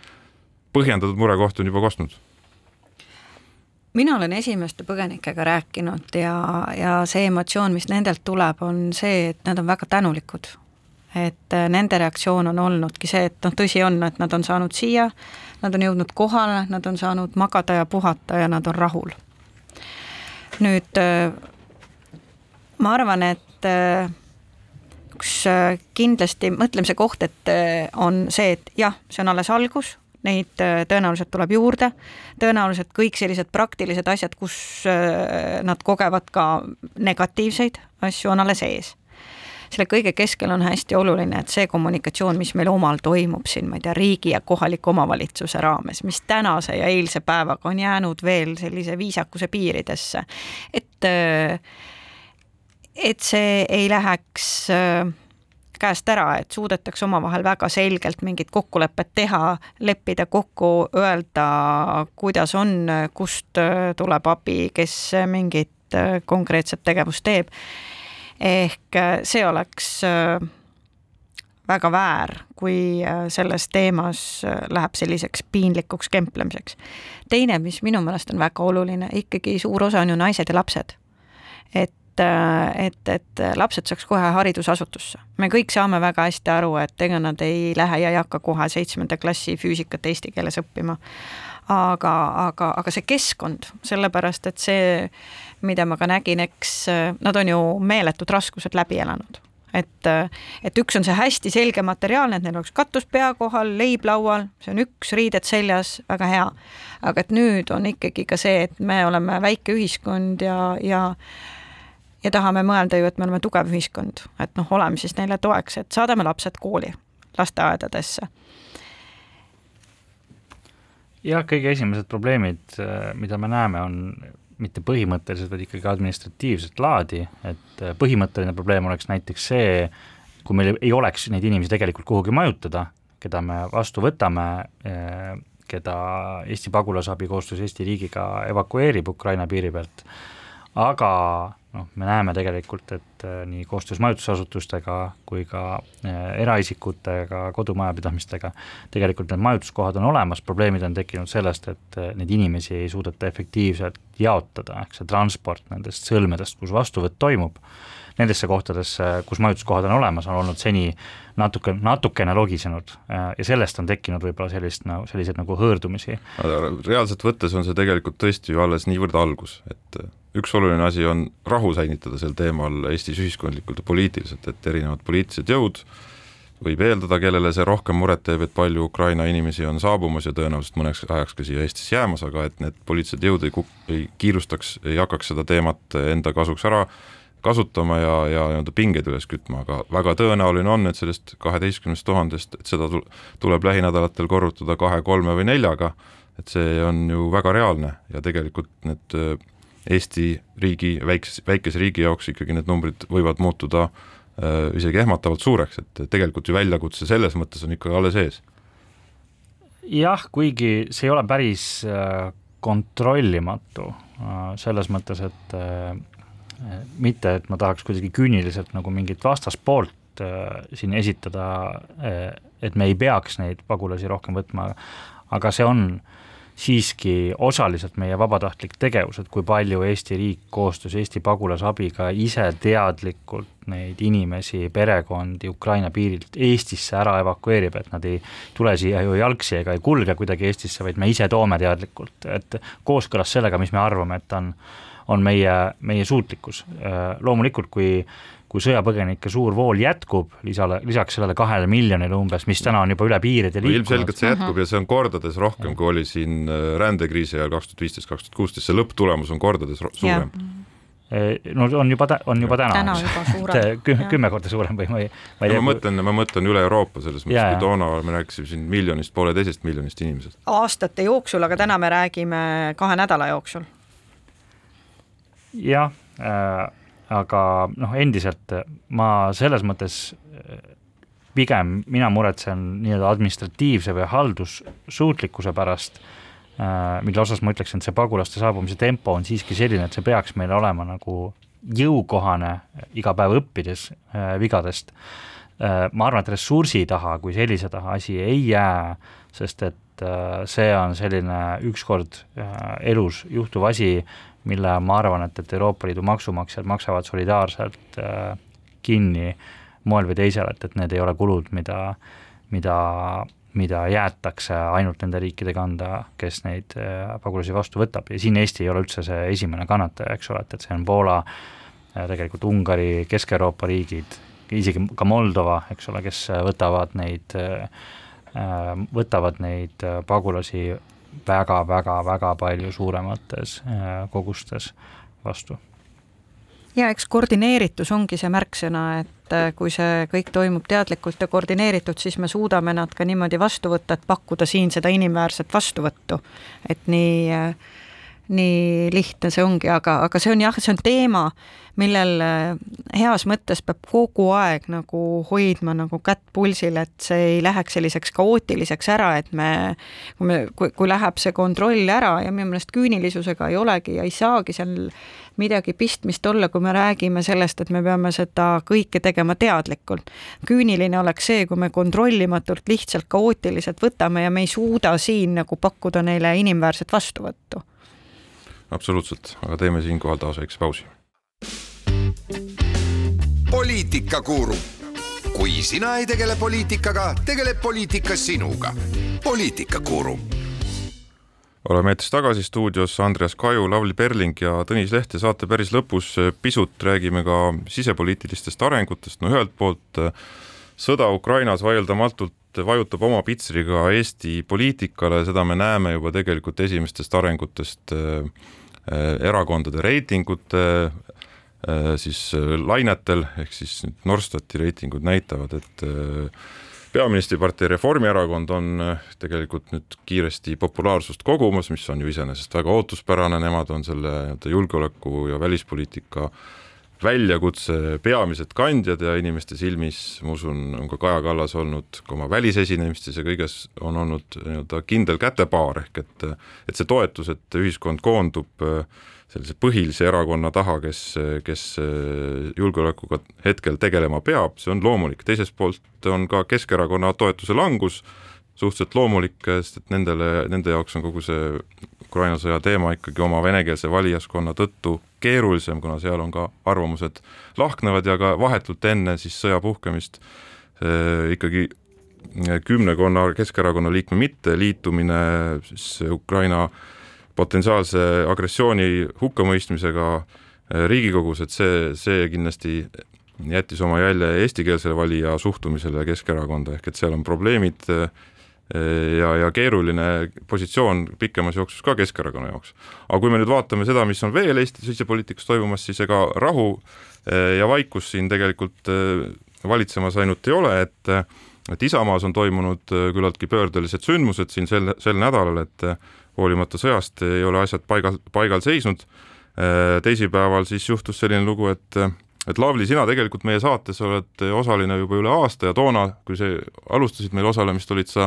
põhjendatud murekohti on juba kostnud? mina olen esimeste põgenikega rääkinud ja, ja see emotsioon, mis nendelt tuleb, on see, et nad on väga tänulikud et äh, nende reaktsioon on olnudki see, et noh, tõsi on, et nad on saanud siia, nad on jõudnud kohale, nad on saanud magada ja puhata ja nad on rahul. nüüd äh, ma arvan, et äh, üks kindlasti mõtlemise koht, et on see, et jah, see on alles algus, neid tõenäoliselt tuleb juurde, tõenäoliselt kõik sellised praktilised asjad, kus nad kogevad ka negatiivseid asju, on alles ees selle kõige keskel on hästi oluline, et see kommunikatsioon, mis meil omal toimub siin, ma ei tea, riigi ja kohaliku omavalitsuse raames, mis tänase ja eilse päevaga on jäänud veel sellise viisakuse piiridesse, et et see ei läheks käest ära, et suudetakse omavahel väga selgelt mingit kokkulepet teha, leppida kokku, öelda, kuidas on, kust tuleb abi, kes mingit konkreetset tegevust teeb ehk äh, see oleks äh, väga väär, kui äh, selles teemas läheb selliseks piinlikuks kemplemiseks. teine, mis minu meelest on väga oluline, ikkagi suur osa on ju naised ja lapsed. et et, et lapsed saaks kohe haridusasutusse. me kõik saame väga hästi aru, et ega nad ei lähe ja ei hakka kohe seitsmenda klassi füüsikat eesti keeles õppima. Aga, aga, aga see keskkond, sellepärast et see mida ma ka nägin, eks nad on ju meeletud raskused läbi elanud et, et üks on see hästi selge materiaalne, et neil oleks katus pea kohal, leib laual, see on üks, riided seljas, väga hea. aga et nüüd on ikkagi ka see, et me oleme väike ühiskond ja, ja ja tahame mõelda ju, et me oleme tugev ühiskond, et noh, oleme siis neile toeks, et saadame lapsed kooli, lasteaedadesse. Jah, kõige esimesed probleemid, mida me näeme, on mitte põhimõtteliselt, vaid ikkagi administratiivset laadi, et äh, põhimõtteline probleem oleks näiteks see, kui meil ei oleks neid inimesi tegelikult kuhugi majutada, keda me vastu võtame, äh, keda Eesti pagulasabi koostöös Eesti riigiga evakueerib Ukraina piiri pealt, aga noh, me näeme tegelikult, et äh, nii koostöös majutusasutustega kui ka äh, eraisikutega, kodumajapidamistega, tegelikult need majutuskohad on olemas, probleemid on tekkinud sellest, et äh, neid inimesi ei suudeta efektiivselt jaotada, ehk see transport nendest sõlmedest, kus vastuvõtt toimub, nendesse kohtadesse, kus majutuskohad on olemas, on olnud seni natuke, natukene logisenud ja sellest on tekkinud võib-olla sellist nagu, selliseid nagu hõõrdumisi. reaalselt võttes on see tegelikult tõesti ju alles niivõrd algus, et üks oluline asi on rahu säilitada sel teemal Eestis ühiskondlikult ja poliitiliselt, et erinevad poliitilised jõud võib eeldada, kellele see rohkem muret teeb, et palju Ukraina inimesi on saabumas ja tõenäoliselt mõneks ajaks ka siia Eestisse jäämas, aga et need poliitilised jõud ei, ei kiirustaks, ei hakkaks seda teemat enda kasuks ära kasutama ja, ja nii-öelda pingeid üles kütma, aga väga tõenäoline on, et sellest kaheteistkümnest tuhandest, et seda tuleb lähinädalatel korrutada kahe, kolme või neljaga, et see on ju väga reaalne ja tegelikult need äh, Eesti riigi, väikse, väikese riigi jaoks ikkagi need numbrid võivad muutuda äh, isegi ehmatavalt suureks, et tegelikult ju väljakutse selles mõttes on ikkagi alles ees. jah, kuigi see ei ole päris äh, kontrollimatu äh, selles mõttes, et mitte, et ma tahaks kuidagi küüniliselt nagu mingit vastaspoolt äh, siin esitada äh,, et me ei peaks neid pagulasi rohkem võtma, aga see on siiski osaliselt meie vabatahtlik tegevus, et kui palju Eesti riik koostöös Eesti pagulasabiga ise teadlikult neid inimesi, perekondi Ukraina piirilt Eestisse ära evakueerib, et nad ei tule siia ju jalgsi ega ei kulge kuidagi Eestisse, vaid me ise toome teadlikult, et kooskõlas sellega, mis me arvame, et on on meie, meie suutlikkus. Loomulikult, kui kui sõjapõgenike suur vool jätkub, lisale, lisaks sellele kahele miljonile umbes, mis täna on juba üle piiride liikunud. ilmselgelt see jätkub ja see on kordades rohkem, kui oli siin äh, rändekriisi ajal kaks tuhat viisteist, kaks tuhat kuusteist, see lõpptulemus on kordades suurem äh, no on juba, on juba täna, täna juba suurem. kümme korda suurem või ma ei, ma ei tea. ma mõtlen, ma mõtlen üle Euroopa selles mõttes, kui toona me rääkisime siin miljonist, pooleteisest miljonist inimesest. aastate jooksul, aga täna me räägime kahe nädala jooksul jah äh,, aga noh, endiselt ma selles mõttes äh, pigem mina muretsen nii-öelda administratiivse või haldussuutlikkuse pärast äh,, mille osas ma ütleksin, et see pagulaste saabumise tempo on siiski selline, et see peaks meil olema nagu jõukohane iga päev õppides äh, vigadest äh,. ma arvan, et ressursi taha kui sellise taha asi ei jää, sest et äh, see on selline ükskord äh, elus juhtuv asi, mille ma arvan, et, et Euroopa Liidu maksumaksjad maksavad solidaarselt äh, kinni moel või teisel, et, et need ei ole kulud, mida, mida, mida jäetakse ainult nende riikide kanda, kes neid äh, pagulasi vastu võtab. Ja siin Eesti ei ole üldse see esimene kannataja, eks ole, et, et see on Poola, äh, tegelikult Ungari, Kesk-Euroopa riigid, isegi ka Moldova, eks ole, kes võtavad neid, võtavad neid pagulasi väga-väga-väga palju suuremates äh, kogustes vastu. ja eks koordineeritus ongi see märksõna, et äh, kui see kõik toimub teadlikult ja koordineeritud, siis me suudame nad ka niimoodi vastu võtta, et pakkuda siin seda inimväärset vastuvõttu. et nii äh, nii lihtne see ongi, aga, aga see on jah, see on teema, millel äh, heas mõttes peab kogu aeg nagu hoidma nagu kätt pulsil, et see ei läheks selliseks kaootiliseks ära, et me, kui me, kui, kui läheb see kontroll ära ja minu meelest küünilisusega ei olegi ja ei saagi seal midagi pistmist olla, kui me räägime sellest, et me peame seda kõike tegema teadlikult. küüniline oleks see, kui me kontrollimatult lihtsalt kaootiliselt võtame ja me ei suuda siin nagu pakkuda neile inimväärset vastuvõttu absoluutselt, aga teeme siinkohal taas väikse pausi. poliitikakuru, kui sina ei tegele poliitikaga, tegeleb poliitika sinuga. poliitikakuru oleme eetris tagasi stuudios Andreas Kaju, Lavly Perling ja Tõnis Leht ja saate päris lõpus pisut räägime ka sisepoliitilistest arengutest, no ühelt poolt sõda Ukrainas vaieldamatult vajutab oma pitsriga Eesti poliitikale, seda me näeme juba tegelikult esimestest arengutest äh, Äh, erakondade reitingute äh, siis äh, lainetel, ehk siis Norstati reitingud näitavad, et peaministripartei Reformierakond on tegelikult nüüd kiiresti populaarsust kogumas, mis on ju iseenesest väga ootuspärane, nemad on selle nii-öelda julgeoleku ja välispoliitika äh, väljakutse peamised kandjad ja inimeste silmis, ma usun, on ka Kaja Kallas olnud ka oma välisesinemistes ja kõiges on olnud nii-öelda kindel kätepaar, ehk et et see toetus, et ühiskond koondub äh, sellise põhilise erakonna taha, kes, kes äh, julgeolekuga hetkel tegelema peab, see on loomulik, teisest poolt on ka Keskerakonna toetuse langus, suhteliselt loomulik, sest et nendele, nende jaoks on kogu see Ukraina sõja teema ikkagi oma venekeelse valijaskonna tõttu keerulisem, kuna seal on ka arvamused lahknevad ja ka vahetult enne siis sõja puhkemist eh, ikkagi kümnekonna Keskerakonna liikme mitteliitumine siis Ukraina potentsiaalse agressiooni hukkamõistmisega Riigikogus, et see, see kindlasti jättis oma jälje eestikeelsele valija suhtumisele Keskerakonda, ehk et seal on probleemid ja, ja keeruline positsioon pikemas jooksus ka Keskerakonna jaoks. aga kui me nüüd vaatame seda, mis on veel Eesti sisepoliitikas toimumas, siis ega rahu ja vaikus siin tegelikult valitsemas ainult ei ole, et et Isamaas on toimunud äh, küllaltki pöördelised sündmused siin sel, sel nädalal, et äh, hoolimata sõjast ei ole asjad paigal, paigal seisnud. Äh, teisipäeval siis juhtus selline lugu, et et Lavly, sina tegelikult meie saates oled osaline juba üle aasta ja toona, kui sa alustasid meil osalemist, olid sa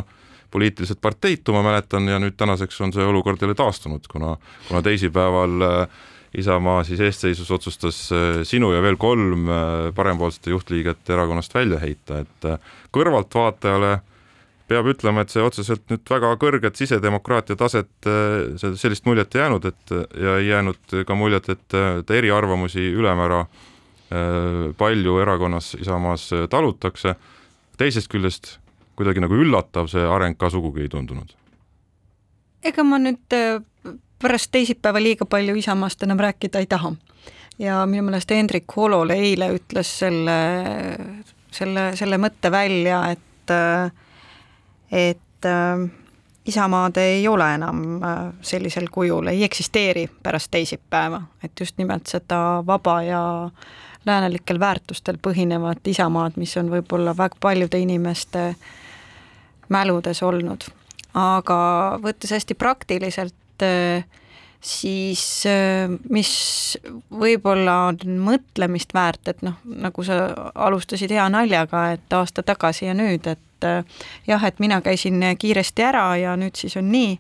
poliitiliselt parteitu, ma mäletan, ja nüüd tänaseks on see olukord jälle taastunud, kuna, kuna teisipäeval äh, Isamaa siis eestseisus otsustas äh, sinu ja veel kolm äh, parempoolsete juhtliiget erakonnast välja heita, et kõrvaltvaatajale peab ütlema, et see otseselt nüüd väga kõrget sisedemokraatia taset, sellist muljet ei jäänud, et ja ei jäänud ka muljet, et eriarvamusi ülemäära palju erakonnas Isamaas talutakse. teisest küljest kuidagi nagu üllatav see areng ka sugugi ei tundunud. ega ma nüüd pärast teisipäeva liiga palju Isamaast enam rääkida ei taha. ja minu meelest Hendrik Holole eile ütles selle, selle, selle mõtte välja, et, et Isamaad ei ole enam sellisel kujul, ei eksisteeri pärast teisipäeva, et just nimelt seda vaba ja läänelikel väärtustel põhinevat Isamaad, mis on võib-olla väga paljude inimeste mäludes olnud. aga võttes hästi praktiliselt Äh, siis äh, mis võib-olla on mõtlemist väärt, et noh, nagu sa alustasid hea naljaga, et aasta tagasi ja nüüd, et äh, jah, et mina käisin kiiresti ära ja nüüd siis on nii,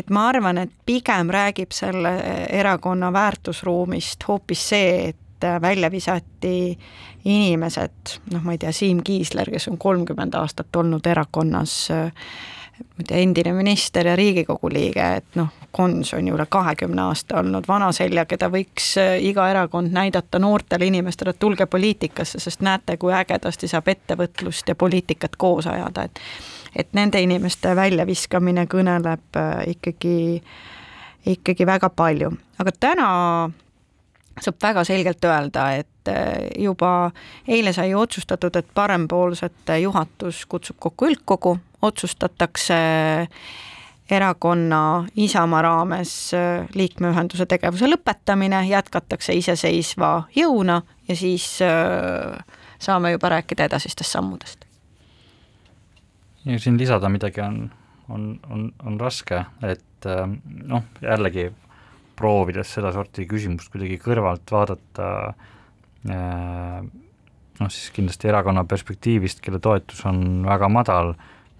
et ma arvan, et pigem räägib selle erakonna väärtusruumist hoopis see, et välja visati inimesed, noh, ma ei tea, Siim Kiisler, kes on kolmkümmend aastat olnud erakonnas äh, ma ei tea, endine minister ja Riigikogu liige, et noh, Kons on ju üle kahekümne aasta olnud vana selja, keda võiks äh, iga erakond näidata noortele inimestele, et tulge poliitikasse, sest näete, kui ägedasti saab ettevõtlust ja poliitikat koos ajada, et et nende inimeste väljaviskamine kõneleb äh, ikkagi, ikkagi väga palju, aga täna saab väga selgelt öelda, et äh, juba eile sai otsustatud, et parempoolsete juhatus kutsub kokku üldkogu, otsustatakse erakonna Isamaa raames äh, liikmeühenduse tegevuse lõpetamine, jätkatakse iseseisva jõuna ja siis äh, saame juba rääkida edasistest sammudest. ja siin lisada midagi on, on, on, on raske, et noh, jällegi proovides sedasorti küsimust kuidagi kõrvalt vaadata äh, noh, siis kindlasti erakonna perspektiivist, kelle toetus on väga madal,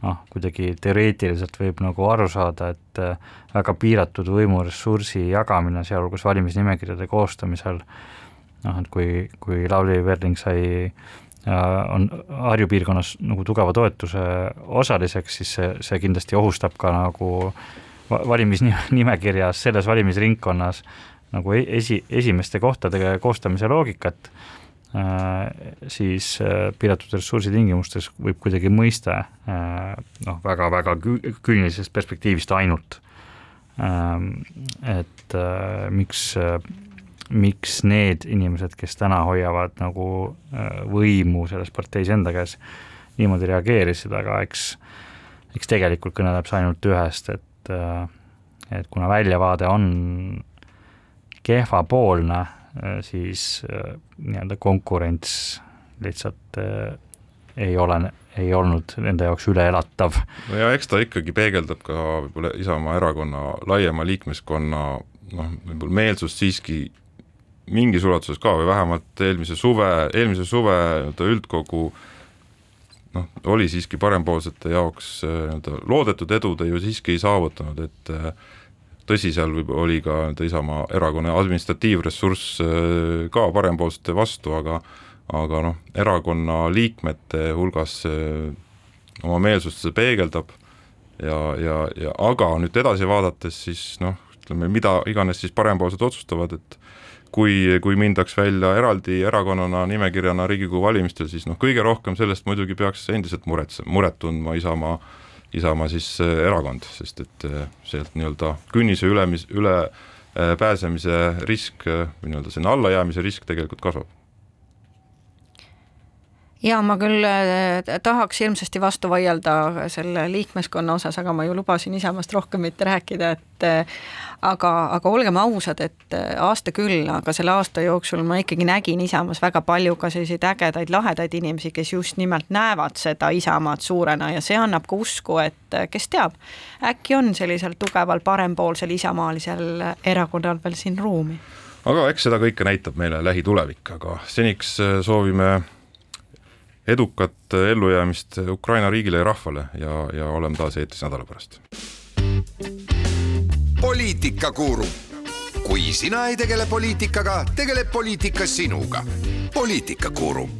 noh, kuidagi teoreetiliselt võib nagu aru saada, et äh, väga piiratud võimuressursi jagamine, sealhulgas valimisnimekirjade koostamisel, noh, et kui, kui Lavly Perling sai ja on Harju piirkonnas nagu tugeva toetuse osaliseks, siis see, see kindlasti ohustab ka nagu äh, valimisnimekirjas selles valimisringkonnas nagu e-, esi, esimeste kohtade koostamise loogikat, äh, siis äh, piiratud ressursi tingimustes võib kuidagi mõista äh, noh, väga-väga küünilisest perspektiivist ainult, ähm, et miks, miks need inimesed, kes täna hoiavad nagu võimu selles parteis enda käes, niimoodi reageerisid, aga eks, eks tegelikult kõneleb see ainult ühest, et et, äh, et kuna väljavaade on kehvapoolne, äh, siis äh, nii-öelda konkurents lihtsalt ei ole, ei olnud nende jaoks üleelatav. no ja eks ta ikkagi peegeldab ka võib-olla Isamaa erakonna laiema liikmeskonna noh, võib-olla meelsust siiski mingis ulatuses ka või vähemalt eelmise suve, eelmise suve nii-öelda üldkogu äh, noh, oli siiski parempoolsete jaoks äh, nii-öelda loodetud edu ta ju siiski ei saavutanud, et äh, tõsi, seal võib, oli ka nii-öelda Isamaa erakonna administratiivressurss äh, ka parempoolsete vastu, aga aga noh, erakonna liikmete hulgas oma meelsust see peegeldab ja, ja, ja aga nüüd edasi vaadates siis noh, ütleme, mida iganes siis parempoolsed otsustavad, et kui, kui mindaks välja eraldi erakonnana nimekirjana Riigikogu valimistel, siis noh, kõige rohkem sellest muidugi peaks endiselt muretse-, muret tundma Isamaa Isamaa siis erakond, sest et sealt nii-öelda künnise ülemis, üle pääsemise risk nii-öelda sinna allajäämise risk tegelikult kasvab ja ma küll äh, tahaks hirmsasti vastu vaielda selle liikmeskonna osas, aga ma ju lubasin Isamaast rohkem mitte rääkida, et äh, aga, aga olgem ausad, et äh, aasta küll, aga selle aasta jooksul ma ikkagi nägin Isamaas väga palju ka selliseid ägedaid, lahedaid inimesi, kes just nimelt näevad seda Isamaad suurena ja see annab ka usku, et kes teab, äkki on sellisel tugeval parempoolsel isamaalisel erakonnal veel siin ruumi. Aga eks seda kõike näitab meile lähitulevik, aga seniks soovime edukat ellujäämist Ukraina riigile ja rahvale ja, ja oleme taas eetris nädala pärast. poliitikakuru, kui sina ei tegele poliitikaga, tegeleb poliitika sinuga. poliitikakuru